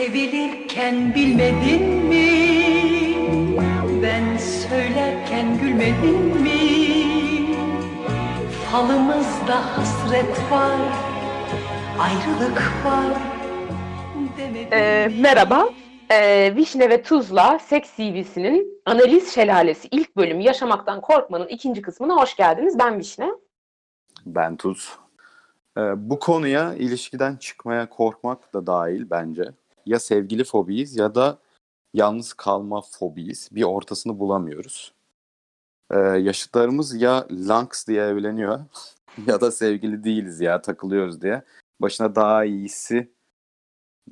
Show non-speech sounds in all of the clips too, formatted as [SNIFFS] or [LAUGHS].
Sevilirken bilmedin mi? Ben söylerken gülmedin mi? Falımızda hasret var, ayrılık var. Demedin Ee, mi? merhaba. Ee, Vişne ve Tuzla Seks CV'sinin Analiz Şelalesi ilk bölümü Yaşamaktan Korkmanın ikinci kısmına hoş geldiniz. Ben Vişne. Ben Tuz. Ee, bu konuya ilişkiden çıkmaya korkmak da dahil bence. Ya sevgili fobiyiz ya da yalnız kalma fobiyiz. Bir ortasını bulamıyoruz. Ee, yaşıtlarımız ya Lanks diye evleniyor [LAUGHS] ya da sevgili değiliz ya takılıyoruz diye. Başına daha iyisi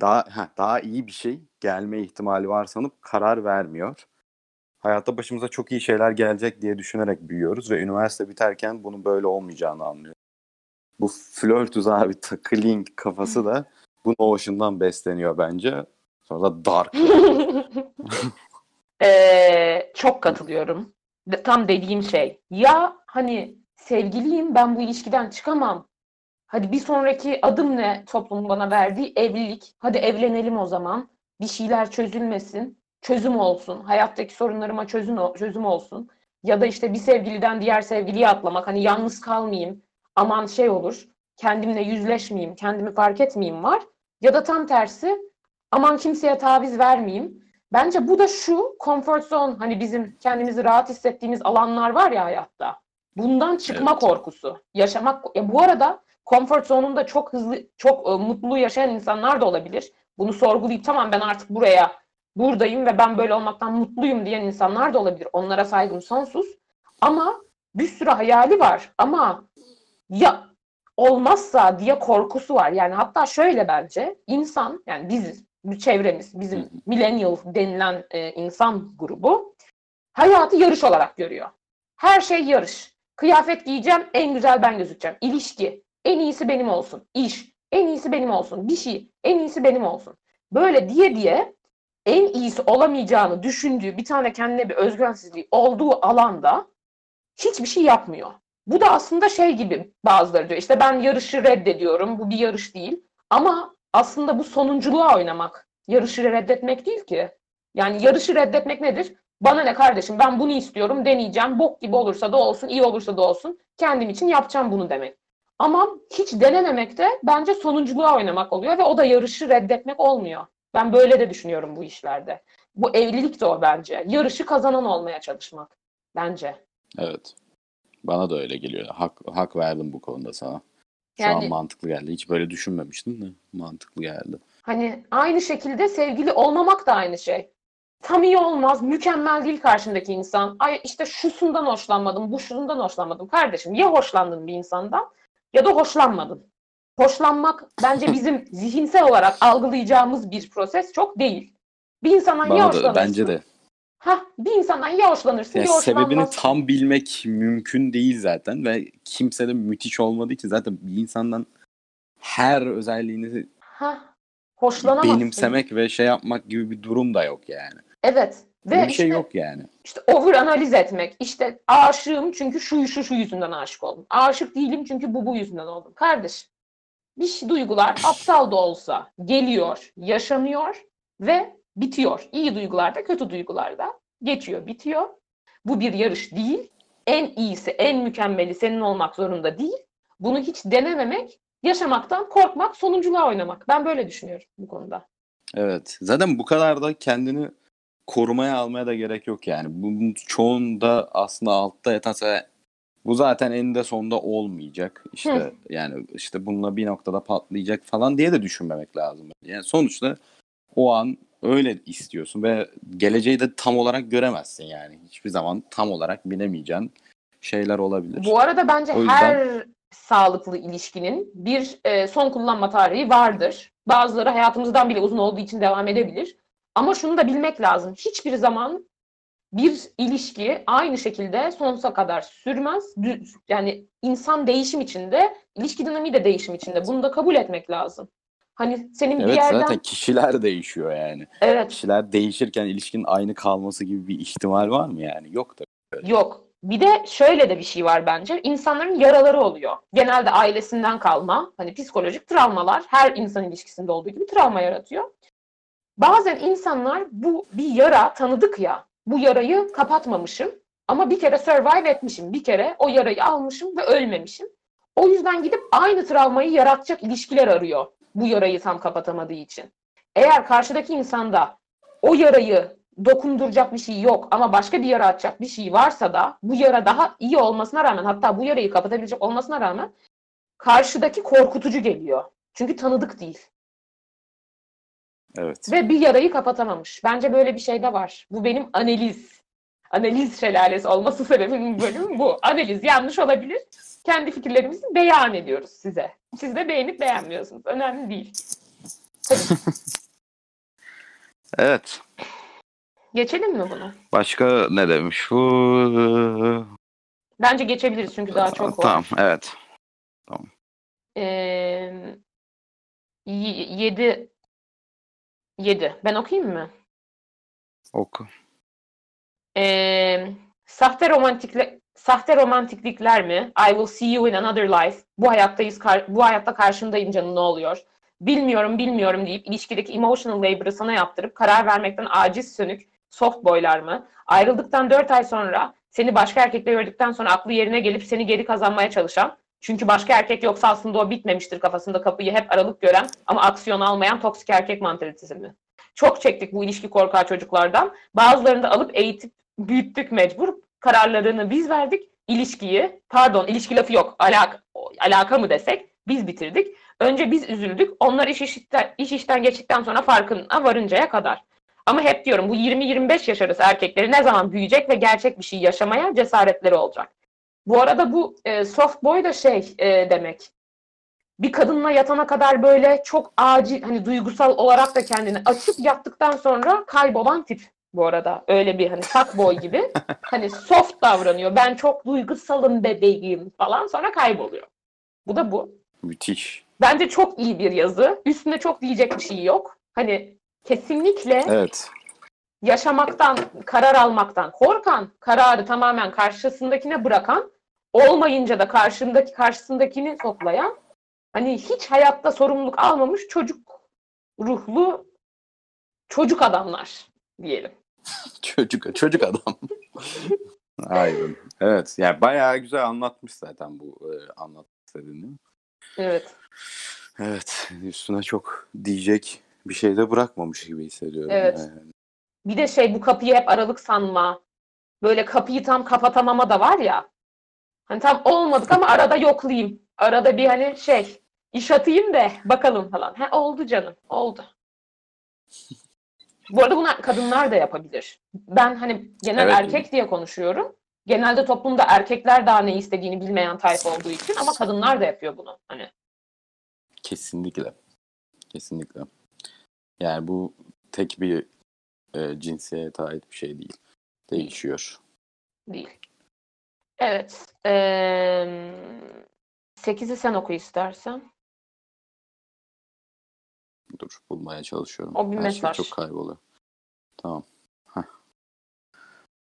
daha heh, daha iyi bir şey gelme ihtimali var sanıp karar vermiyor. Hayatta başımıza çok iyi şeyler gelecek diye düşünerek büyüyoruz ve üniversite biterken bunun böyle olmayacağını anlıyoruz. Bu flörtüz abi takıling kafası da bu Notion'dan besleniyor bence. Sonra da dark. [LAUGHS] Ee, çok katılıyorum. Tam dediğim şey. Ya hani sevgiliyim ben bu ilişkiden çıkamam. Hadi bir sonraki adım ne toplumun bana verdiği evlilik. Hadi evlenelim o zaman. Bir şeyler çözülmesin. Çözüm olsun. Hayattaki sorunlarıma çözüm, çözüm olsun. Ya da işte bir sevgiliden diğer sevgiliye atlamak. Hani yalnız kalmayayım. Aman şey olur. Kendimle yüzleşmeyeyim. Kendimi fark etmeyeyim var. Ya da tam tersi. Aman kimseye taviz vermeyeyim. Bence bu da şu comfort zone hani bizim kendimizi rahat hissettiğimiz alanlar var ya hayatta. Bundan çıkma Evet. korkusu. Yaşamak ya bu arada comfort zone'unda çok hızlı çok e, mutlu yaşayan insanlar da olabilir. Bunu sorgulayıp tamam ben artık buraya buradayım ve ben böyle olmaktan mutluyum diyen insanlar da olabilir. Onlara saygım sonsuz. Ama bir sürü hayali var. Ama ya olmazsa diye korkusu var. Yani hatta şöyle bence insan yani bu çevremiz, bizim millennial denilen e, insan grubu hayatı yarış olarak görüyor. Her şey yarış. Kıyafet giyeceğim, en güzel ben gözükeceğim. İlişki, en iyisi benim olsun. İş, en iyisi benim olsun. Bir şey, en iyisi benim olsun. Böyle diye diye en iyisi olamayacağını düşündüğü bir tane kendine bir özgüvensizliği olduğu alanda hiçbir şey yapmıyor. Bu da aslında şey gibi bazıları diyor. İşte ben yarışı reddediyorum. Bu bir yarış değil. Ama aslında bu sonunculuğa oynamak. Yarışı reddetmek değil ki. Yani yarışı reddetmek nedir? Bana ne kardeşim ben bunu istiyorum deneyeceğim. Bok gibi olursa da olsun, iyi olursa da olsun. Kendim için yapacağım bunu demek. Ama hiç denememek de bence sonunculuğa oynamak oluyor ve o da yarışı reddetmek olmuyor. Ben böyle de düşünüyorum bu işlerde. Bu evlilik de o bence. Yarışı kazanan olmaya çalışmak. Bence. evet. Bana da öyle geliyor. Hak, hak verdim bu konuda sana. Şu Yani- an mantıklı geldi. Hiç böyle düşünmemiştim de mantıklı geldi. Hani aynı şekilde sevgili olmamak da aynı şey. Tam iyi olmaz, mükemmel değil karşındaki insan. Ay işte şusundan hoşlanmadım, bu şundan hoşlanmadım. Kardeşim ya hoşlandın bir insandan ya da hoşlanmadın. Hoşlanmak bence [LAUGHS] bizim zihinsel olarak algılayacağımız bir proses çok değil. Bir insandan ya Bana da hoşlanırsın. bence de. Hah, bir insandan ya hoşlanırsın Yani ya sebebini tam bilmek mümkün değil zaten ve kimse de müthiş olmadığı için zaten bir insandan her özelliğini Hah, hoşlanamazsın. benimsemek ve şey yapmak gibi bir durum da yok yani. Evet. Ve bir şey işte- yok yani. İşte over analiz etmek. İşte aşığım çünkü şu şu şu yüzünden aşık oldum. Aşık değilim çünkü bu bu yüzünden oldum. Kardeş, bir şey, duygular [SNIFFS] aptal da olsa geliyor, yaşanıyor ve bitiyor. İyi duygularda, kötü duygularda geçiyor, bitiyor. Bu bir yarış değil. En iyisi, en mükemmeli senin olmak zorunda değil. Bunu hiç denememek, yaşamaktan korkmak, sonunculuğa oynamak. Ben böyle düşünüyorum bu konuda. Evet. Zaten bu kadar da kendini korumaya almaya da gerek yok yani. Bunun çoğunda aslında altta yatan bu zaten eninde sonunda olmayacak. İşte Hı. yani işte bununla bir noktada patlayacak falan diye de düşünmemek lazım. Yani sonuçta o an öyle istiyorsun ve geleceği de tam olarak göremezsin yani. Hiçbir zaman tam olarak bilemeyeceğin şeyler olabilir. Bu arada bence O yüzden- her sağlıklı ilişkinin bir e, son kullanma tarihi vardır. Bazıları hayatımızdan bile uzun olduğu için devam edebilir. Ama şunu da bilmek lazım. Hiçbir zaman bir ilişki aynı şekilde sonsuza kadar sürmez. Yani insan değişim içinde, ilişki dinamiği de değişim içinde. Bunu da kabul etmek lazım. Hani senin bir Evet yerden zaten kişiler değişiyor yani. evet Kişiler değişirken ilişkinin aynı kalması gibi bir ihtimal var mı yani? Yok da. Yok. Bir de şöyle de bir şey var bence. İnsanların yaraları oluyor. Genelde ailesinden kalma, hani psikolojik travmalar her insan ilişkisinde olduğu gibi travma yaratıyor. bazen insanlar bu bir yara tanıdık ya. Bu yarayı kapatmamışım ama bir kere survive etmişim. Bir kere o yarayı almışım ve ölmemişim. O yüzden gidip aynı travmayı yaratacak ilişkiler arıyor. Bu yarayı tam kapatamadığı için. Eğer karşıdaki insanda o yarayı dokunduracak bir şey yok ama başka bir yara atacak bir şey varsa da bu yara daha iyi olmasına rağmen hatta bu yarayı kapatabilecek olmasına rağmen karşıdaki korkutucu geliyor. Çünkü tanıdık değil. Evet. Ve bir yarayı kapatamamış. Bence böyle bir şey de var. Bu benim analiz. Analiz şelalesi olması sebebimin bölümü bu. Analiz yanlış olabilir. Kendi fikirlerimizi beyan ediyoruz size. Siz de beğenip beğenmiyorsunuz. Önemli değil. [LAUGHS] Evet. Geçelim mi bunu? Başka ne demiş bu? Bence geçebiliriz çünkü daha çok var. Tamam, evet. Ee, y- yedi. Yedi. Ben okuyayım mı? Oku. Ee, sahte romantikle sahte romantiklikler mi? I will see you in another life. Bu hayattayız, bu hayatta karşındayım canım ne oluyor? Bilmiyorum, bilmiyorum deyip ilişkideki emotional labor'ı sana yaptırıp karar vermekten aciz sönük soft boylar mı? Ayrıldıktan 4 ay sonra seni başka erkekle gördükten sonra aklı yerine gelip seni geri kazanmaya çalışan çünkü başka erkek yoksa aslında o bitmemiştir kafasında kapıyı hep aralık gören ama aksiyon almayan toksik erkek mantalitesi mi? Çok çektik bu ilişki korkağı çocuklardan. Bazılarını da alıp eğitip büyüttük mecbur. Kararlarını biz verdik. İlişkiyi, pardon ilişki lafı yok. Alaka, alaka mı desek biz bitirdik. Önce biz üzüldük. Onlar iş işten, iş işten geçtikten sonra farkına varıncaya kadar. Ama hep diyorum bu 20-25 yaş arası erkekleri ne zaman büyüyecek ve gerçek bir şey yaşamaya cesaretleri olacak. Bu arada bu e, soft boy da şey e, demek. Bir kadınla yatana kadar böyle çok acil hani duygusal olarak da kendini açıp yattıktan sonra kaybolan tip bu arada. Öyle bir hani fuck boy gibi. [LAUGHS] hani soft davranıyor. Ben çok duygusalım bebeğim falan sonra kayboluyor. Bu da bu. Müthiş. Bence çok iyi bir yazı. Üstünde çok diyecek bir şey yok. Hani kesinlikle Evet. yaşamaktan, karar almaktan korkan, kararı tamamen karşısındakine bırakan, olmayınca da karşındaki karşısındakini toplayan, hani hiç hayatta sorumluluk almamış çocuk ruhlu çocuk adamlar diyelim. [LAUGHS] Çocuk çocuk adam. [LAUGHS] Aynen. Evet. Yani bayağı güzel anlatmış zaten bu e, istediğini. Evet. Evet. Üstüne çok diyecek bir şey de bırakmamış gibi hissediyorum. Evet. Yani. Bir de şey bu kapıyı hep aralık sanma. Böyle kapıyı tam kapatamama da var ya. Hani tam olmadık ama arada yoklayayım. Arada bir hani şey iş atayım da bakalım falan. He oldu canım. Oldu. Bu arada bunu kadınlar da yapabilir. Ben hani genel Evet. erkek diye konuşuyorum. Genelde toplumda erkekler daha ne istediğini bilmeyen tayfa olduğu için ama kadınlar da yapıyor bunu. Hani Kesinlikle. Kesinlikle. Yani bu tek bir e, cinsiyete ait bir şey değil. Değişiyor. değil. Evet. Eee 8'i sen oku istersen. Dur bulmaya çalışıyorum. O bir Her mesaj. şey çok kayboluyor. Tamam. Heh.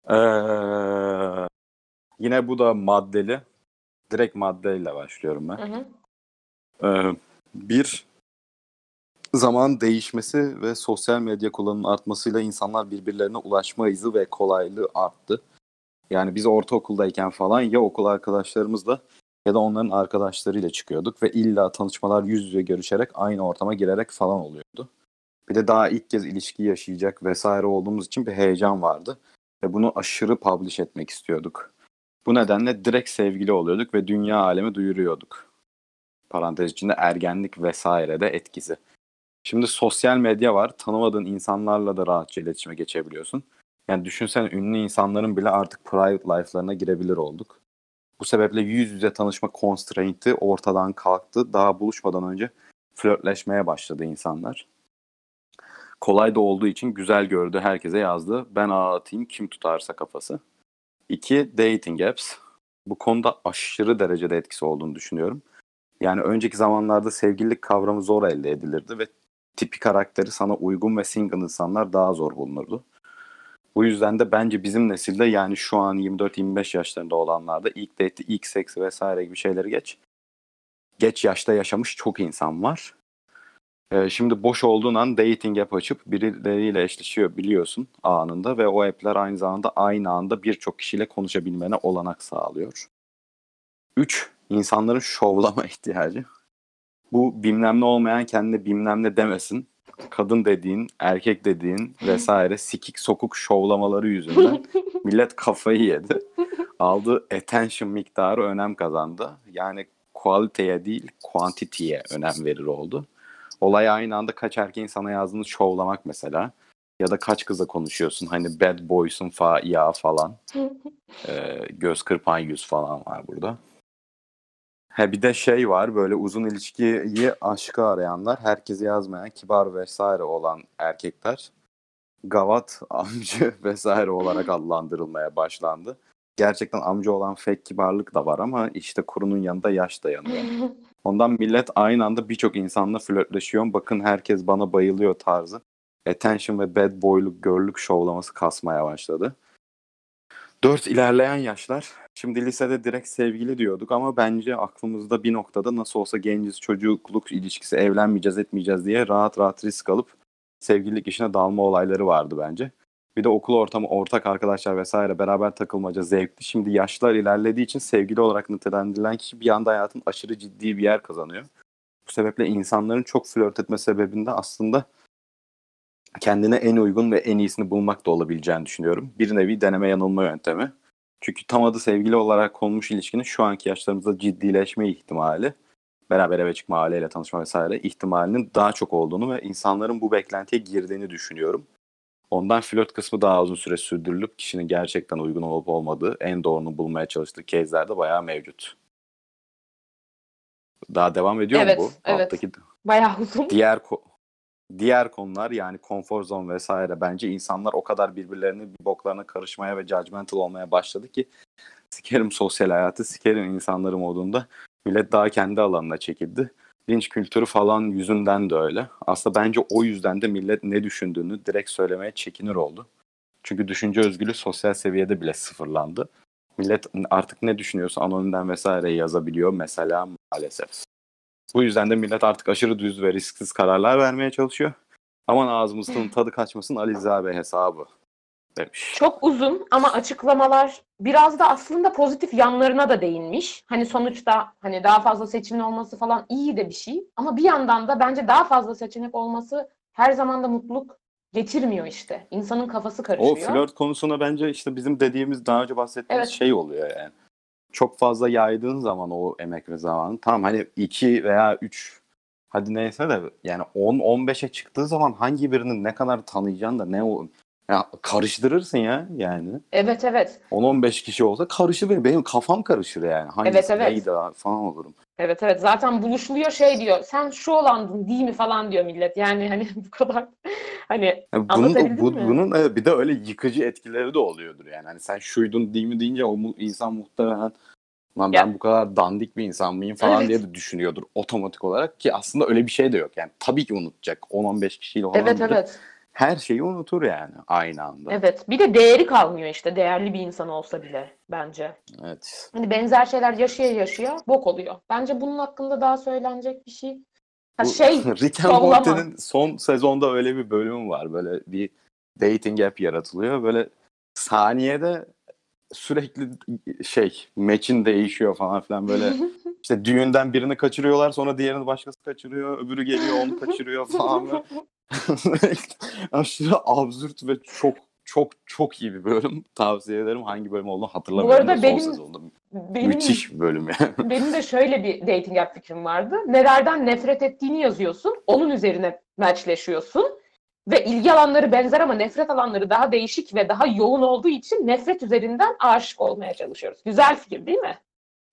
Ee, yine bu da maddeli. Direkt maddeyle başlıyorum ben. Hı hı. Ee, bir zaman değişmesi ve sosyal medya kullanımının artmasıyla insanlar birbirlerine ulaşma hızı ve kolaylığı arttı. Yani biz ortaokuldayken falan ya okul arkadaşlarımızla ya da onların arkadaşlarıyla çıkıyorduk ve illa tanışmalar yüz yüze görüşerek aynı ortama girerek falan oluyordu. Bir de daha ilk kez ilişki yaşayacak vesaire olduğumuz için bir heyecan vardı ve bunu aşırı publish etmek istiyorduk. Bu nedenle direkt sevgili oluyorduk ve dünya alemi duyuruyorduk parantez içinde ergenlik vesaire de etkisi. Şimdi sosyal medya var. Tanımadığın insanlarla da rahatça iletişime geçebiliyorsun. Yani düşünsene ünlü insanların bile artık private life'larına girebilir olduk. Bu sebeple yüz yüze tanışma constraint'i ortadan kalktı. Daha buluşmadan önce flörtleşmeye başladı insanlar. Kolay da olduğu için güzel gördü herkese yazdı. Ben atayım kim tutarsa kafası. İki, dating apps. Bu konuda aşırı derecede etkisi olduğunu düşünüyorum. Yani önceki zamanlarda sevgililik kavramı zor elde edilirdi ve tipi karakteri sana uygun ve single insanlar daha zor bulunurdu. Bu yüzden de bence bizim nesilde yani şu an 24-25 yaşlarında olanlarda ilk date'i, ilk seksi vesaire gibi şeyleri geç. Geç yaşta yaşamış çok insan var. Ee, şimdi boş olduğun an dating app açıp birileriyle eşleşiyor biliyorsun anında ve o app'ler aynı zamanda aynı anda birçok kişiyle konuşabilmene olanak sağlıyor. 3. insanların şovlama [LAUGHS] ihtiyacı. Bu bilmem ne olmayan kendine bilmem ne demesin. Kadın dediğin, erkek dediğin vesaire sikik sokuk şovlamaları yüzünden [LAUGHS] millet kafayı yedi. Aldığı attention miktarı önem kazandı. Yani kualiteye değil quantity'ye önem verir oldu. Olay aynı anda kaç erkeğin sana yazdığını şovlamak mesela. Ya da kaç kızla konuşuyorsun hani bad boys'un fa ya falan. Ee, göz kırpan yüz falan var burada. He bir de şey var böyle uzun ilişkiyi aşkı arayanlar, herkese yazmayan, kibar vesaire olan erkekler gavat, [LAUGHS] amcı vesaire olarak adlandırılmaya başlandı. Gerçekten amca olan fake kibarlık da var ama işte kurunun yanında yaş dayanıyor. [LAUGHS] Ondan millet aynı anda birçok insanla flörtleşiyor. Bakın herkes bana bayılıyor tarzı. Attention ve bad boyluk, görlük şovlaması kasmaya başladı. Dört ilerleyen yaşlar. Şimdi lisede direkt sevgili diyorduk ama bence aklımızda bir noktada nasıl olsa genciz çocukluk ilişkisi evlenmeyeceğiz etmeyeceğiz diye rahat rahat risk alıp sevgililik işine dalma olayları vardı bence. Bir de okul ortamı, ortak arkadaşlar vesaire beraber takılmaca zevkli. Şimdi yaşlar ilerlediği için sevgili olarak nitelendirilen kişi bir anda hayatın aşırı ciddi bir yer kazanıyor. Bu sebeple insanların çok flört etme sebebinde aslında kendine en uygun ve en iyisini bulmak da olabileceğini düşünüyorum. Bir nevi deneme yanılma yöntemi. Çünkü tam adı sevgili olarak konmuş ilişkinin şu anki yaşlarımızda ciddileşme ihtimali, beraber eve çıkma, aileyle tanışma vesaire ihtimalinin daha çok olduğunu ve insanların bu beklentiye girdiğini düşünüyorum. Ondan flört kısmı daha uzun süre sürdürülüp kişinin gerçekten uygun olup olmadığı, en doğrunu bulmaya çalıştığı case'ler de bayağı mevcut. Daha devam ediyor Evet, mu bu? evet. Alttaki Bayağı uzun. diğer ko- diğer konular yani konfor zone vesaire bence insanlar o kadar birbirlerinin bir boklarına karışmaya ve judgmental olmaya başladı ki sikerim sosyal hayatı, sikerim insanları modunda millet daha kendi alanına çekildi. Linç kültürü falan yüzünden de öyle. Aslında bence o yüzden de millet ne düşündüğünü direkt söylemeye çekinir oldu. Çünkü düşünce özgürlüğü sosyal seviyede bile sıfırlandı. Millet artık ne düşünüyorsa anonimden vesaire yazabiliyor mesela maalesef. Bu yüzden de millet artık aşırı düz ve risksiz kararlar vermeye çalışıyor. Aman ağzımızın [LAUGHS] tadı kaçmasın Ali Rıza Bey hesabı demiş. Çok uzun ama açıklamalar biraz da aslında pozitif yanlarına da değinmiş. Hani sonuçta hani daha fazla seçenek olması falan iyi de bir şey. Ama bir yandan da bence daha fazla seçenek olması her zaman da mutluluk getirmiyor işte. İnsanın kafası O karışıyor. flört konusuna bence işte bizim dediğimiz daha önce bahsettiğimiz Evet. şey oluyor yani. Çok fazla yaydığın zaman o emek ve zamanı tamam hani 2 veya 3 hadi neyse de yani 10-15'e çıktığı zaman hangi birinin ne kadar tanıyacaksın da ne o ya karıştırırsın ya yani. Evet evet. 10-15 kişi olsa karışır benim, benim kafam karışır yani. Hangisi Evet, evet. neydi falan olurum. Evet evet. Zaten buluşuluyor şey diyor. Sen şu olandın değil mi falan diyor millet. Yani hani [LAUGHS] bu kadar hani bunun, bu, mi? bunun bir de öyle yıkıcı etkileri de oluyordur yani. Hani sen şuydun değil mi deyince o mu- insan muhtemelen lan ben Ya. bu kadar dandik bir insan mıyım falan Evet. diye de düşünüyordur otomatik olarak ki aslında öyle bir şey de yok. Yani tabii ki unutacak 10-15 kişiyle olan evet evet. Her şeyi unutur yani aynı anda. Evet. Bir de değeri kalmıyor işte. Değerli bir insan olsa bile bence. Evet. Hani benzer şeyler yaşaya yaşaya bok oluyor. Bence bunun hakkında daha söylenecek bir şey. Ha Bu şey [LAUGHS] Rick and. Morty'nin son sezonda öyle bir bölümü var. Böyle bir dating app yaratılıyor. Böyle saniyede sürekli şey meçin değişiyor falan filan böyle [LAUGHS] işte düğünden birini kaçırıyorlar sonra diğerini başkası kaçırıyor öbürü geliyor onu kaçırıyor falan böyle. [LAUGHS] [LAUGHS] aşırı absürt ve çok çok çok iyi bir bölüm [LAUGHS] tavsiye ederim hangi bölüm olduğunu hatırlamıyorum arada da son benim- sezonda benim, müthiş bir bölüm yani. [LAUGHS] benim de şöyle bir dating app fikrim vardı. Nelerden nefret ettiğini yazıyorsun. Onun üzerine matchleşiyorsun. Ve ilgi alanları benzer ama nefret alanları daha değişik ve daha yoğun olduğu için nefret üzerinden aşık olmaya çalışıyoruz. Güzel fikir değil mi?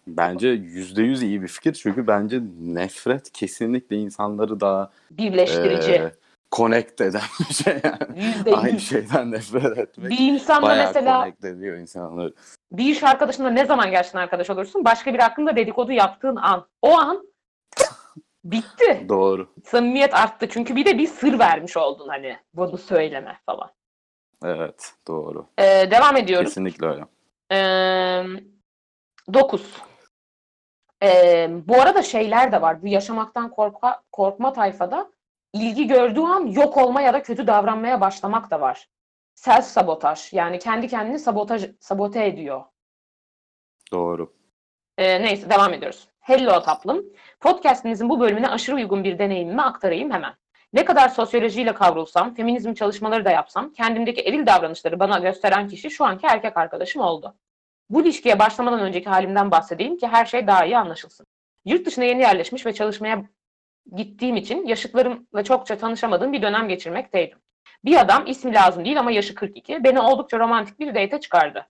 Bence yüzde yüz iyi bir fikir çünkü bence nefret kesinlikle insanları daha Birleştirici. e, connect eden bir şey yani. Yüzde Aynı yüz. şeyden nefret etmek Bir insanla bayağı mesela connect ediyor insanları. bir iş arkadaşınla ne zaman gerçekten arkadaş olursun? Başka biri hakkında dedikodu yaptığın an. O an [LAUGHS] bitti. Doğru. Samimiyet arttı. Çünkü bir de bir sır vermiş oldun hani bunu söyleme falan. Evet doğru. Ee, devam ediyoruz. Kesinlikle öyle. Ee, 9. Ee, bu arada şeyler de var. Bu yaşamaktan korkma, korkma tayfada ilgi gördüğü an yok olma ya da kötü davranmaya başlamak da var. Self sabotaj yani kendi kendini sabotaj sabote ediyor. Doğru. Ee, neyse devam ediyoruz. Hello tatlım. Podcast'imizin bu bölümüne aşırı uygun bir deneyimimi aktarayım hemen. Ne kadar sosyolojiyle kavrulsam, feminizm çalışmaları da yapsam, kendimdeki eril davranışları bana gösteren kişi şu anki erkek arkadaşım oldu. Bu ilişkiye başlamadan önceki halimden bahsedeyim ki her şey daha iyi anlaşılsın. Yurt dışına yeni yerleşmiş ve çalışmaya gittiğim için yaşıtlarımla çokça tanışamadığım bir dönem geçirmekteydim. Bir adam ismi lazım değil ama yaşı 42 beni oldukça romantik bir date'e çıkardı.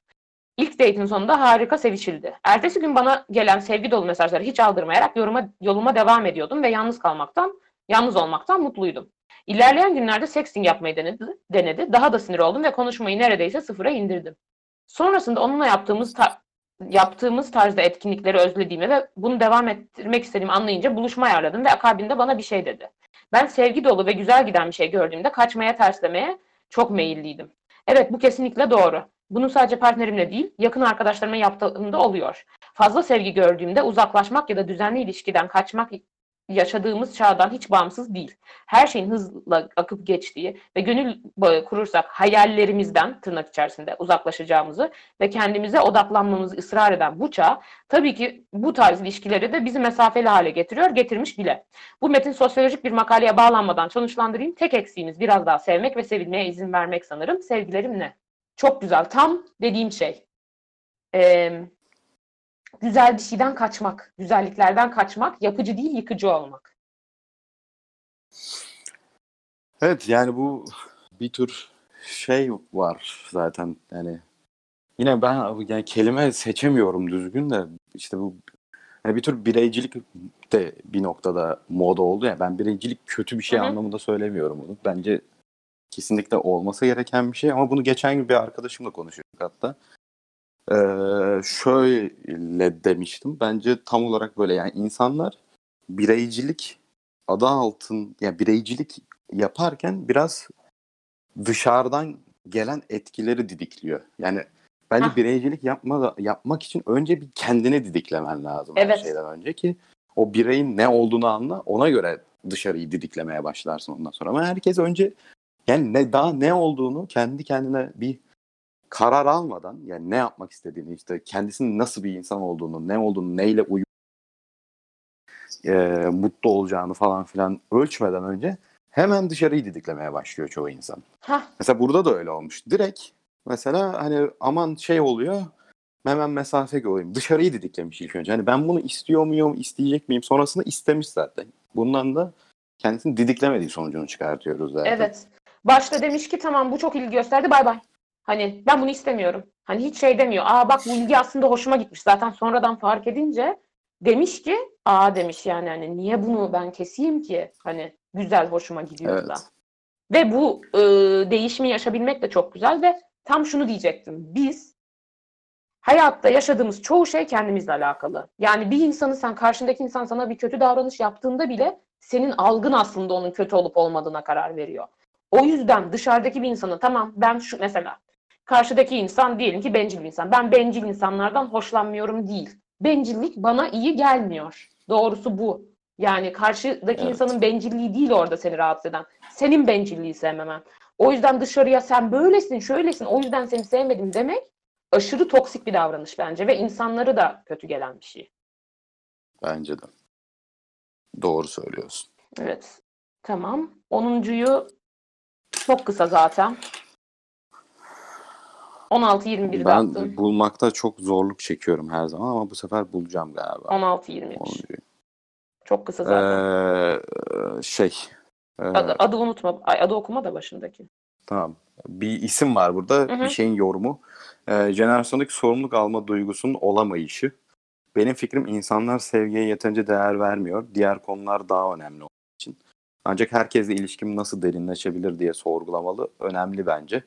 İlk date'in sonunda harika sevişildi. Ertesi gün bana gelen sevgi dolu mesajları hiç aldırmayarak yoruma, yoluma devam ediyordum ve yalnız kalmaktan, yalnız olmaktan mutluydum. İlerleyen günlerde sexting yapmayı denedi, denedi. Daha da sinir oldum ve konuşmayı neredeyse sıfıra indirdim. Sonrasında onunla yaptığımız ta- yaptığımız tarzda etkinlikleri özlediğimi ve bunu devam ettirmek istediğimi anlayınca buluşma ayarladım ve akabinde bana bir şey dedi. Ben sevgi dolu ve güzel giden bir şey gördüğümde kaçmaya, terslemeye çok meyilliydim. Evet bu kesinlikle doğru. Bunu sadece partnerimle değil, yakın arkadaşlarıma yaptığımda oluyor. Fazla sevgi gördüğümde uzaklaşmak ya da düzenli ilişkiden kaçmak yaşadığımız çağdan hiç bağımsız değil. Her şeyin hızla akıp geçtiği ve gönül bağı kurursak hayallerimizden tırnak içerisinde uzaklaşacağımızı ve kendimize odaklanmamızı ısrar eden bu çağ tabii ki bu tarz ilişkileri de bizi mesafeli hale getiriyor, getirmiş bile. Bu metin sosyolojik bir makaleye bağlanmadan sonuçlandırayım. Tek eksiğimiz biraz daha sevmek ve sevilmeye izin vermek sanırım. Sevgilerim ne? Çok güzel. Tam dediğim şey. Ee, güzel bir şeyden kaçmak, güzelliklerden kaçmak, yapıcı değil yıkıcı olmak. Evet yani bu bir tür şey var zaten yani yine ben yani kelime seçemiyorum düzgün de işte bu yani bir tür bireycilik de bir noktada moda oldu ya ben bireycilik kötü bir şey Hı hı. anlamında söylemiyorum bunu. Bence kesinlikle olması gereken bir şey ama bunu geçen gün bir arkadaşımla konuşuyorduk hatta. Ee, şöyle demiştim. Bence tam olarak böyle yani insanlar bireycilik adı altın yani bireycilik yaparken biraz dışarıdan gelen etkileri didikliyor. Yani bence Hah. bireycilik yapma, yapmak için önce bir kendini didiklemen lazım her Evet. şeyden önce ki o bireyin ne olduğunu anla ona göre dışarıyı didiklemeye başlarsın ondan sonra. Ama herkes önce yani ne daha ne olduğunu kendi kendine bir karar almadan yani ne yapmak istediğini işte kendisinin nasıl bir insan olduğunu ne olduğunu neyle uyum e, mutlu olacağını falan filan ölçmeden önce hemen dışarıyı didiklemeye başlıyor çoğu insan. Hah, Mesela burada da öyle olmuş. Direkt mesela hani aman şey oluyor hemen mesafe olayım. Dışarıyı didiklemiş ilk önce. Hani ben bunu istiyor muyum, isteyecek miyim? Sonrasında istemiş zaten. Bundan da kendisini didiklemediği sonucunu çıkartıyoruz zaten. evet. Başta demiş ki tamam bu çok ilgi gösterdi bay bay. Hani ben bunu istemiyorum. Hani hiç şey demiyor. Aa bak bu ilgi aslında hoşuma gitmiş. Zaten sonradan fark edince demiş ki aa demiş yani hani niye bunu ben keseyim ki? Hani güzel hoşuma gidiyor Evet. da. Ve bu e, değişimi yaşabilmek de çok güzel ve tam şunu diyecektim. Biz hayatta yaşadığımız çoğu şey kendimizle alakalı. Yani bir insanı sen karşındaki insan sana bir kötü davranış yaptığında bile senin algın aslında onun kötü olup olmadığına karar veriyor. O yüzden dışarıdaki bir insanı tamam ben şu mesela karşıdaki insan diyelim ki bencil bir insan. Ben bencil insanlardan hoşlanmıyorum değil. Bencillik bana iyi gelmiyor. Doğrusu bu. Yani karşıdaki Evet. insanın bencilliği değil orada seni rahatsız eden. Senin bencilliği sevmemen. O yüzden dışarıya sen böylesin, şöylesin, o yüzden seni sevmedim demek aşırı toksik bir davranış bence ve insanları da kötü gelen bir şey. Bence de. Doğru söylüyorsun. Evet. Tamam. Onuncuyu çok kısa zaten. 16-21'de Ben attım. bulmakta çok zorluk çekiyorum her zaman ama bu sefer bulacağım galiba. 16-23. Onuncuyu. Çok kısa zaten. Ee, şey. e, Adı, adı unutma. Ay, adı okuma da başındaki. Tamam. Bir isim var burada. Hı hı. Bir şeyin yorumu. Ee, jenerasyondaki sorumluluk alma duygusunun olamayışı. Benim fikrim insanlar sevgiye yeterince değer vermiyor. Diğer konular daha önemli olduğu için. Ancak herkesle ilişkim nasıl derinleşebilir diye sorgulamalı. Önemli bence.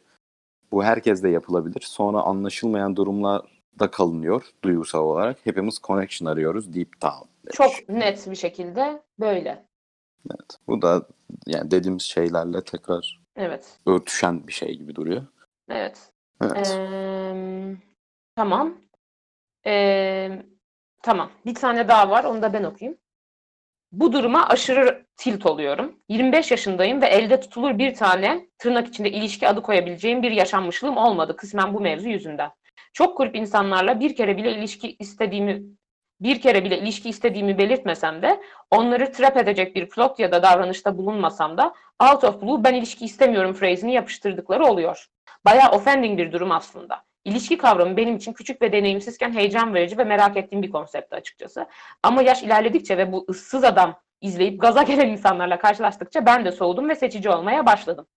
Bu herkesle yapılabilir. Sonra anlaşılmayan durumlarda kalınıyor duygusal olarak. Hepimiz connection arıyoruz deep down. demiş. Çok net bir şekilde böyle. Evet. Bu da yani dediğimiz şeylerle tekrar Evet. örtüşen bir şey gibi duruyor. Evet. Evet. Eee, tamam. Eee, tamam. Bir tane daha var. Onu da ben okuyayım. Bu duruma aşırı tilt oluyorum. 25 yaşındayım ve elde tutulur bir tane tırnak içinde ilişki adı koyabileceğim bir yaşanmışlığım olmadı kısmen bu mevzu yüzünden. Çok grup insanlarla bir kere bile ilişki istediğimi bir kere bile ilişki istediğimi belirtmesem de onları trap edecek bir plot ya da davranışta bulunmasam da out of blue ben ilişki istemiyorum phrasini yapıştırdıkları oluyor. Bayağı offending bir durum aslında. İlişki kavramı benim için küçük ve deneyimsizken heyecan verici ve merak ettiğim bir konseptti açıkçası. Ama yaş ilerledikçe ve bu ıssız adam izleyip gaza [LAUGHS] gelen insanlarla karşılaştıkça ben de soğudum ve seçici olmaya başladım.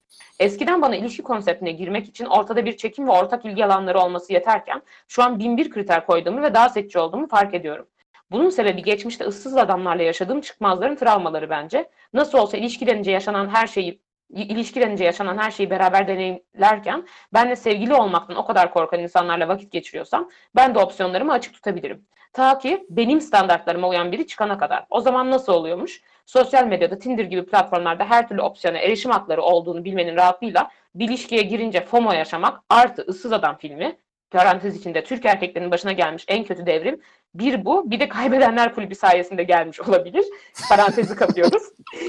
Eskiden bana ilişki konseptine girmek için ortada bir çekim ve ortak ilgi alanları olması yeterken şu an bin bir kriter koyduğumu ve daha seçici olduğumu fark ediyorum. Bunun sebebi geçmişte ıssız adamlarla yaşadığım çıkmazların travmaları bence. Nasıl olsa ilişki denince yaşanan her şeyi ilişki denince yaşanan her şeyi beraber deneyimlerken ben de sevgili olmaktan o kadar korkan insanlarla vakit geçiriyorsam ben de opsiyonlarımı açık tutabilirim. Ta ki benim standartlarıma uyan biri çıkana kadar. O zaman nasıl oluyormuş? Sosyal medyada Tinder gibi platformlarda her türlü opsiyona erişim hakları olduğunu bilmenin rahatlığıyla bir ilişkiye girince FOMO yaşamak artı ıssız adam filmi parantez içinde Türk erkeklerinin başına gelmiş en kötü devrim. Bir bu, bir de kaybedenler kulübü sayesinde gelmiş olabilir. Parantezi kapıyoruz.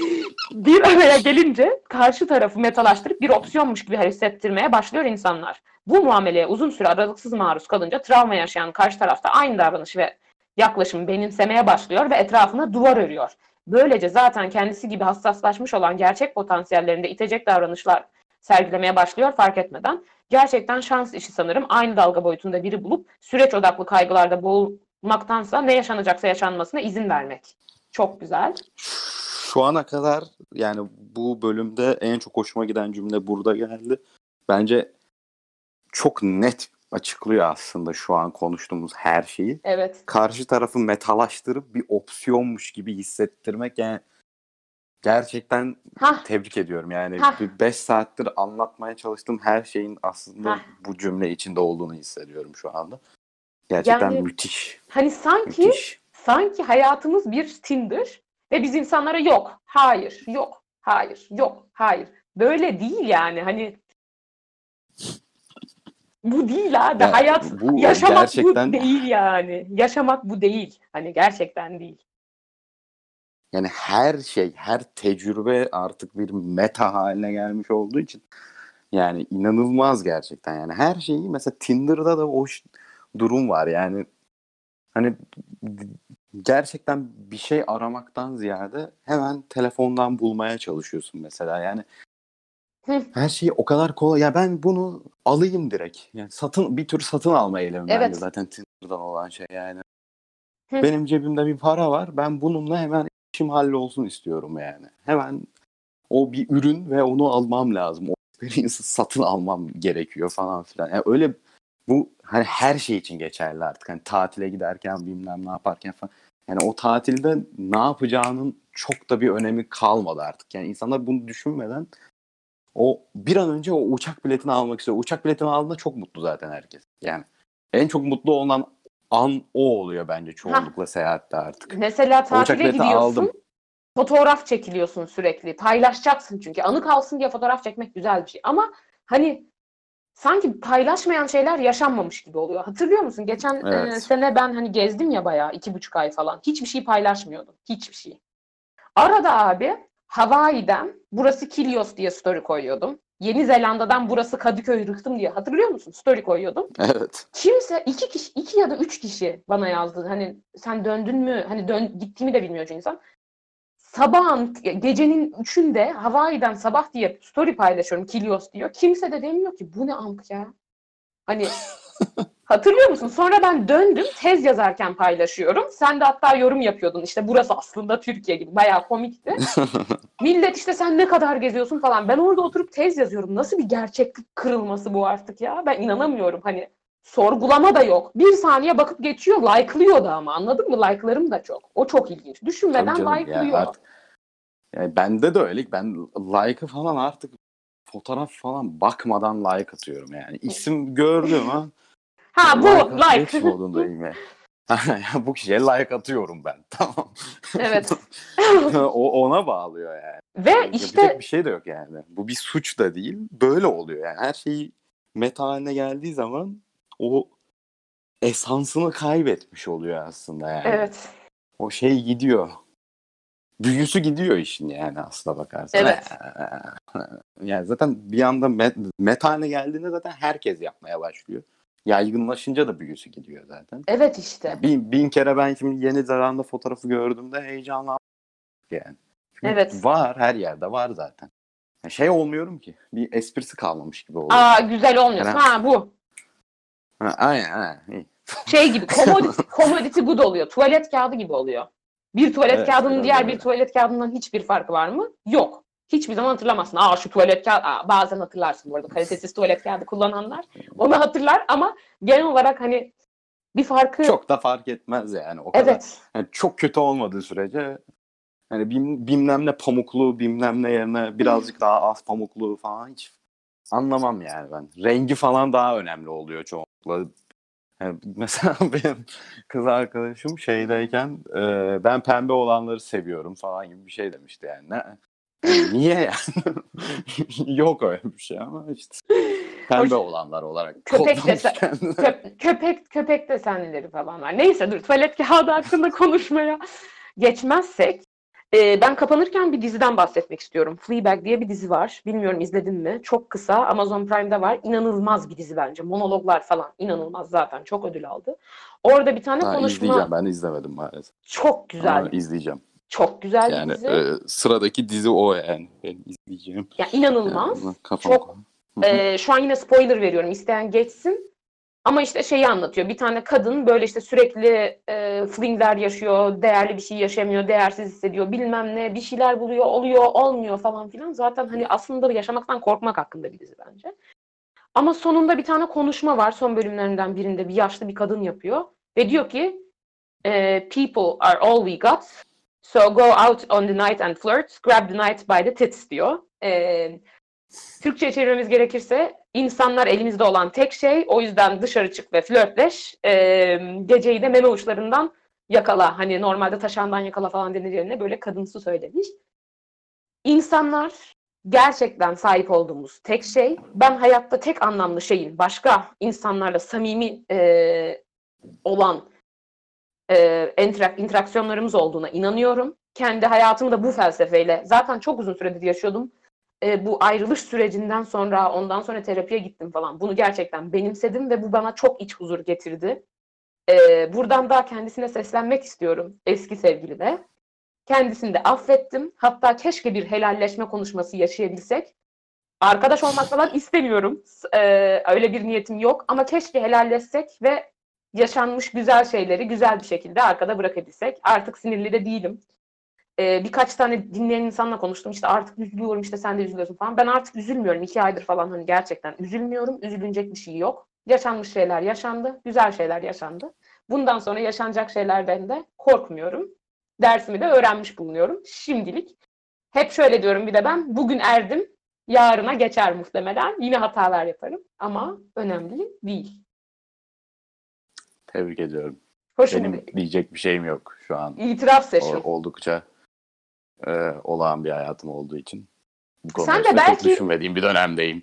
[LAUGHS] bir araya gelince karşı tarafı metalaştırıp bir opsiyonmuş gibi hissettirmeye başlıyor insanlar. Bu muameleye uzun süre aralıksız maruz kalınca travma yaşayan karşı tarafta aynı davranışı ve yaklaşımı benimsemeye başlıyor ve etrafına duvar örüyor. Böylece zaten kendisi gibi hassaslaşmış olan gerçek potansiyellerinde itecek davranışlar sergilemeye başlıyor fark etmeden. Gerçekten şans işi sanırım aynı dalga boyutunda biri bulup süreç odaklı kaygılarda boğulmaktansa ne yaşanacaksa yaşanmasına izin vermek. Çok güzel. Şu ana kadar yani bu bölümde en çok hoşuma giden cümle burada geldi. Bence çok net açıklıyor aslında şu an konuştuğumuz her şeyi. Evet. Karşı tarafı metalaştırıp bir opsiyonmuş gibi hissettirmek yani gerçekten Hah, tebrik ediyorum. Yani Hah. 5 saattir anlatmaya çalıştığım her şeyin aslında Hah. bu cümle içinde olduğunu hissediyorum şu anda. Gerçekten Yani- müthiş. hani sanki Müthiş. sanki hayatımız bir Tinder ve biz insanlara yok, hayır, yok, hayır, yok, hayır. Böyle değil yani hani bu değil abi. Ya, Hayat bu yaşamak gerçekten bu değil yani. Yaşamak bu değil. Hani gerçekten değil. Yani her şey, her tecrübe artık bir meta haline gelmiş olduğu için yani inanılmaz gerçekten. Yani her şeyi mesela Tinder'da da o durum var. Yani hani gerçekten bir şey aramaktan ziyade hemen telefondan bulmaya çalışıyorsun mesela. Yani her şey o kadar kolay. Ya ben bunu alayım direkt. Yani satın bir tür satın alma eylemi bence Evet. zaten Tinder'dan olan şey yani. Benim cebimde bir para var. Ben bununla hemen işim hallolsun istiyorum yani. Hemen o bir ürün ve onu almam lazım. O experience'ı satın almam gerekiyor falan filan. Yani öyle bu hani her şey için geçerli artık. Hani tatile giderken bilmem ne yaparken falan. Yani o tatilde ne yapacağının çok da bir önemi kalmadı artık. Yani insanlar bunu düşünmeden o bir an önce o uçak biletini almak istiyor. Uçak biletini aldığında çok mutlu zaten herkes. Yani en çok mutlu olan an o oluyor bence çoğunlukla seyahatte artık. Mesela tatile gidiyorsun. aldım. Fotoğraf çekiliyorsun sürekli. Paylaşacaksın çünkü. Anı kalsın diye fotoğraf çekmek güzel bir şey. Ama hani sanki paylaşmayan şeyler yaşanmamış gibi oluyor. Hatırlıyor musun? Geçen Evet. e, sene ben hani gezdim ya bayağı iki buçuk ay falan. Hiçbir şey paylaşmıyordum. Hiçbir şey. Arada abi Hawaii'den burası Kilios diye story koyuyordum. Yeni Zelanda'dan burası Kadıköy Rıhtım diye hatırlıyor musun? Story koyuyordum. [LAUGHS] Evet. Kimse iki kişi, iki ya da üç kişi bana yazdı. Hani sen döndün mü? Hani dön, gittiğimi de bilmiyor insan. Sabahın, gecenin üçünde Hawaii'den sabah diye story paylaşıyorum. Kilios diyor. Kimse de demiyor ki bu ne amk ya. Hani hatırlıyor musun? Sonra ben döndüm tez yazarken paylaşıyorum. Sen de hatta yorum yapıyordun. İşte burası aslında Türkiye gibi. Bayağı komikti. [LAUGHS] Millet işte sen ne kadar geziyorsun falan. Ben orada oturup tez yazıyorum. Nasıl bir gerçeklik kırılması bu artık ya? Ben inanamıyorum. Hani sorgulama da yok. Bir saniye bakıp geçiyor. Like'lıyor da ama anladın mı? Like'larım da çok. O çok ilginç. Düşünmeden like'lıyor. yani artık- yani bende de öyle. Ben like'ı falan artık fotoğraf falan bakmadan like atıyorum yani. İsim gördüm ha. Ha bu like. modundayım ya. Ya [LAUGHS] bu kişiye like atıyorum ben. [LAUGHS] Tamam. evet. [LAUGHS] o ona bağlıyor yani. Ve Yapacak işte bir şey de yok yani. Bu bir suç da değil. Böyle oluyor yani. Her şeyi meta haline geldiği zaman o esansını kaybetmiş oluyor aslında yani. evet. O şey gidiyor. büyüsü gidiyor işin yani aslına bakarsan. Evet. Yani zaten bir anda met, met haline geldiğinde zaten herkes yapmaya başlıyor. Yaygınlaşınca da büyüsü gidiyor zaten. Evet işte. Bin, bin kere ben şimdi Yeni Zelanda fotoğrafı gördüğümde heyecanlandım yani. Çünkü Evet. var her yerde var zaten. Ya Şey olmuyorum ki. Bir esprisi kalmamış gibi oluyor. Aa güzel olmuyorsun. Yani- Ha bu. Ha, aynen aynen. [LAUGHS] Şey gibi commodity, commodity good oluyor. Tuvalet kağıdı gibi oluyor. Bir tuvalet Evet, kağıdının diğer öyle. bir tuvalet kağıdından hiçbir farkı var mı? Yok. Hiçbir zaman hatırlamazsın. Aa şu tuvalet kağıdı, Aa, bazen hatırlarsın bu arada kalitesiz tuvalet kağıdı kullananlar. Onu hatırlar ama genel olarak hani bir farkı Çok da fark etmez yani o kadar. Evet. Yani çok kötü olmadığı sürece hani bim, bilmem ne pamuklu bilmem ne yerine birazcık daha az pamuklu falan hiç anlamam yani ben. Rengi falan daha önemli oluyor çoğunlukla. Yani [LAUGHS] mesela benim kız arkadaşım şeydeyken e, ben pembe olanları seviyorum falan gibi bir şey demişti yani. Ne, [LAUGHS] yani niye [LAUGHS] yani? Yok öyle bir şey ama işte pembe olanlar olarak. Köpek kodlamış dese- kendine. Köp- köpek köpek desenleri falan var. Neyse dur tuvalet kağıdı hakkında [LAUGHS] konuşmaya geçmezsek e, ben kapanırken bir diziden bahsetmek istiyorum. Fleabag diye bir dizi var. Bilmiyorum izledin mi? Çok kısa. Amazon Prime'da var. İnanılmaz bir dizi bence. Monologlar falan inanılmaz zaten. Çok ödül aldı. Orada bir tane Ha, konuşma izleyeceğim ben izlemedim maalesef. çok güzel. Ama izleyeceğim. Çok güzel bir Yani dizi. e, sıradaki dizi o yani. Ben izleyeceğim. ya inanılmaz. Yani, kafam Çok-. Ee, şu an yine spoiler veriyorum. İsteyen geçsin. Ama işte şeyi anlatıyor. Bir tane kadın böyle işte sürekli e, flingler yaşıyor. Değerli bir şey yaşamıyor. Değersiz hissediyor. Bilmem ne. Bir şeyler buluyor. Oluyor. Olmuyor falan filan. Zaten hani aslında yaşamaktan korkmak hakkında bir dizi bence. Ama sonunda bir tane konuşma var. Son bölümlerinden birinde bir yaşlı bir kadın yapıyor. Ve diyor ki e, people are all we got. So go out on the night and flirt. Grab the night by the tits diyor. E, Türkçe çevirmemiz gerekirse insanlar elimizde olan tek şey. O yüzden dışarı çık ve flörtleş. Ee, geceyi de meme uçlarından yakala. Hani normalde taşağından yakala falan denir yerine böyle kadınsı söylemiş. İnsanlar gerçekten sahip olduğumuz tek şey. Ben hayatta tek anlamlı şeyin başka insanlarla samimi e, olan e, interak- interaksiyonlarımız olduğuna inanıyorum. Kendi hayatımı da bu felsefeyle zaten çok uzun süredir yaşıyordum e, bu ayrılış sürecinden sonra ondan sonra terapiye gittim falan. Bunu gerçekten benimsedim ve bu bana çok iç huzur getirdi. E, buradan da kendisine seslenmek istiyorum eski sevgiline. Kendisini de affettim. Hatta keşke bir helalleşme konuşması yaşayabilsek. Arkadaş olmak falan istemiyorum. S- e, öyle bir niyetim yok ama keşke helalleşsek ve yaşanmış güzel şeyleri güzel bir şekilde arkada bırakabilsek. Artık sinirli de değilim. Ee, birkaç tane dinleyen insanla konuştum. İşte artık üzülüyorum işte sen de üzülüyorsun falan. Ben artık üzülmüyorum. iki aydır falan hani gerçekten üzülmüyorum. Üzülünecek bir şey yok. Yaşanmış şeyler yaşandı. Güzel şeyler yaşandı. Bundan sonra yaşanacak şeylerden de korkmuyorum. Dersimi de öğrenmiş bulunuyorum. Şimdilik. Hep şöyle diyorum bir de ben. Bugün erdim. Yarına geçer muhtemelen. Yine hatalar yaparım. Ama önemli değil. Tebrik ediyorum. Hoşuma Benim diyecek bir şeyim yok şu an. İtiraf O, session. oldukça e, olağan bir hayatım olduğu için. Bu konuda Sen de belki- düşünmediğim bir dönemdeyim.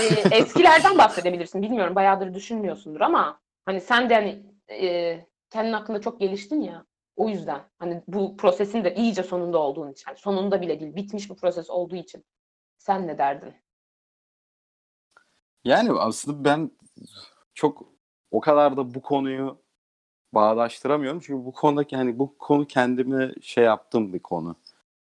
Ee, eskilerden bahsedebilirsin. Bilmiyorum bayağıdır düşünmüyorsundur ama hani sen de hani e, kendin hakkında çok geliştin ya. O yüzden hani bu prosesin de iyice sonunda olduğun için. sonunda bile değil. Bitmiş bir proses olduğu için. Sen ne derdin? Yani aslında ben çok o kadar da bu konuyu bağdaştıramıyorum. Çünkü bu konudaki hani bu konu kendime şey yaptığım bir konu.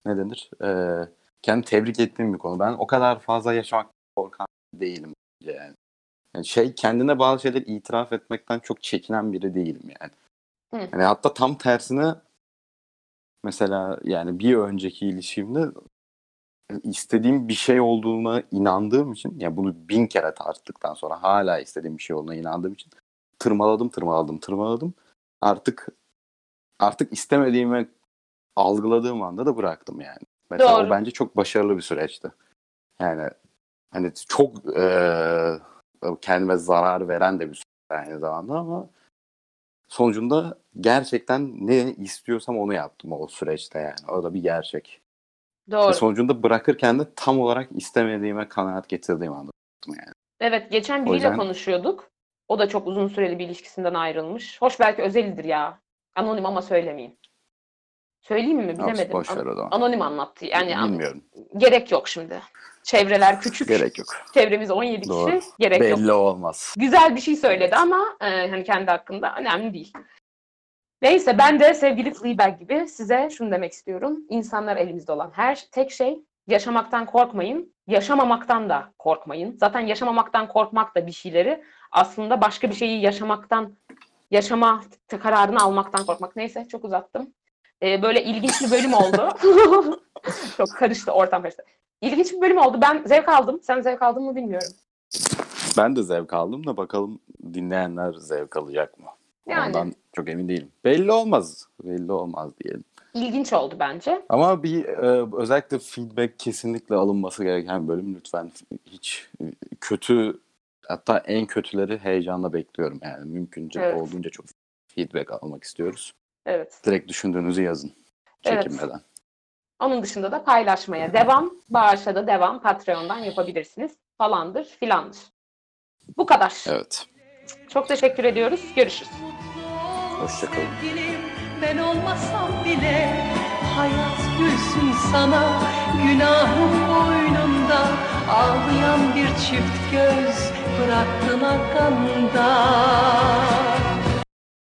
Ne denir? Ee, kendi tebrik ettiğim bir konu. Ben o kadar fazla yaşamak korkan değilim yani. Yani şey kendine bazı şeyleri itiraf etmekten çok çekinen biri değilim yani. Hı. Yani hatta tam tersine mesela yani bir önceki ilişkimde istediğim bir şey olduğuna inandığım için yani bunu bin kere tarttıktan sonra hala istediğim bir şey olduğuna inandığım için tırmaladım tırmaladım tırmaladım artık artık istemediğimi algıladığım anda da bıraktım yani. Mesela Doğru. o bence çok başarılı bir süreçti. Yani hani çok eee, kendime zarar veren de bir süreç aynı zamanda ama sonucunda gerçekten ne istiyorsam onu yaptım o süreçte yani. O da bir gerçek. Ve Doğru. sonucunda bırakırken de tam olarak istemediğime kanaat getirdiğim anda yani. Evet geçen biriyle yüzden- konuşuyorduk. O da çok uzun süreli bir ilişkisinden ayrılmış. Hoş belki özelidir ya. Anonim ama söylemeyeyim. Söyleyeyim mi bilemedim. boş ver o zaman. Anonim anlattı. Yani an- Bilmiyorum. gerek yok şimdi. Çevreler küçük. Gerek yok. Çevremiz 17 Doğru. kişi. Gerek yok. Belli olmaz. Güzel bir şey söyledi ama e, hani kendi hakkında önemli değil. Neyse ben de sevgili Fleabag gibi size şunu demek istiyorum. İnsanlar elimizde olan her tek şey yaşamaktan korkmayın. Yaşamamaktan da korkmayın. Zaten yaşamamaktan korkmak da bir şeyleri aslında başka bir şeyi yaşamaktan yaşama kararını almaktan korkmak. Neyse çok uzattım. E, böyle ilginç bir bölüm oldu. [LAUGHS] çok karıştı ortam karıştı. İlginç bir bölüm oldu. Ben zevk aldım. Sen zevk aldın mı bilmiyorum. Ben de zevk aldım da bakalım dinleyenler zevk alacak mı? Yani. Ondan çok emin değilim. Belli olmaz. Belli olmaz diyelim. İlginç oldu bence. Ama bir e, özellikle feedback kesinlikle alınması gereken bölüm. Lütfen hiç e, kötü hatta en kötüleri heyecanla bekliyorum. Yani mümkünce Evet. olduğunca çok feedback almak istiyoruz. Evet. Direkt düşündüğünüzü yazın. Evet. Çekinmeden. Onun dışında da paylaşmaya devam, bağışa da devam, Patreon'dan yapabilirsiniz. Falandır, filandır. Bu kadar. Evet. Çok teşekkür ediyoruz. Görüşürüz. Hoşçakalın. Ben olmasam bile hayat gülsün sana. Günahım boynunda ağlayan bir çift göz bıraktın arkanda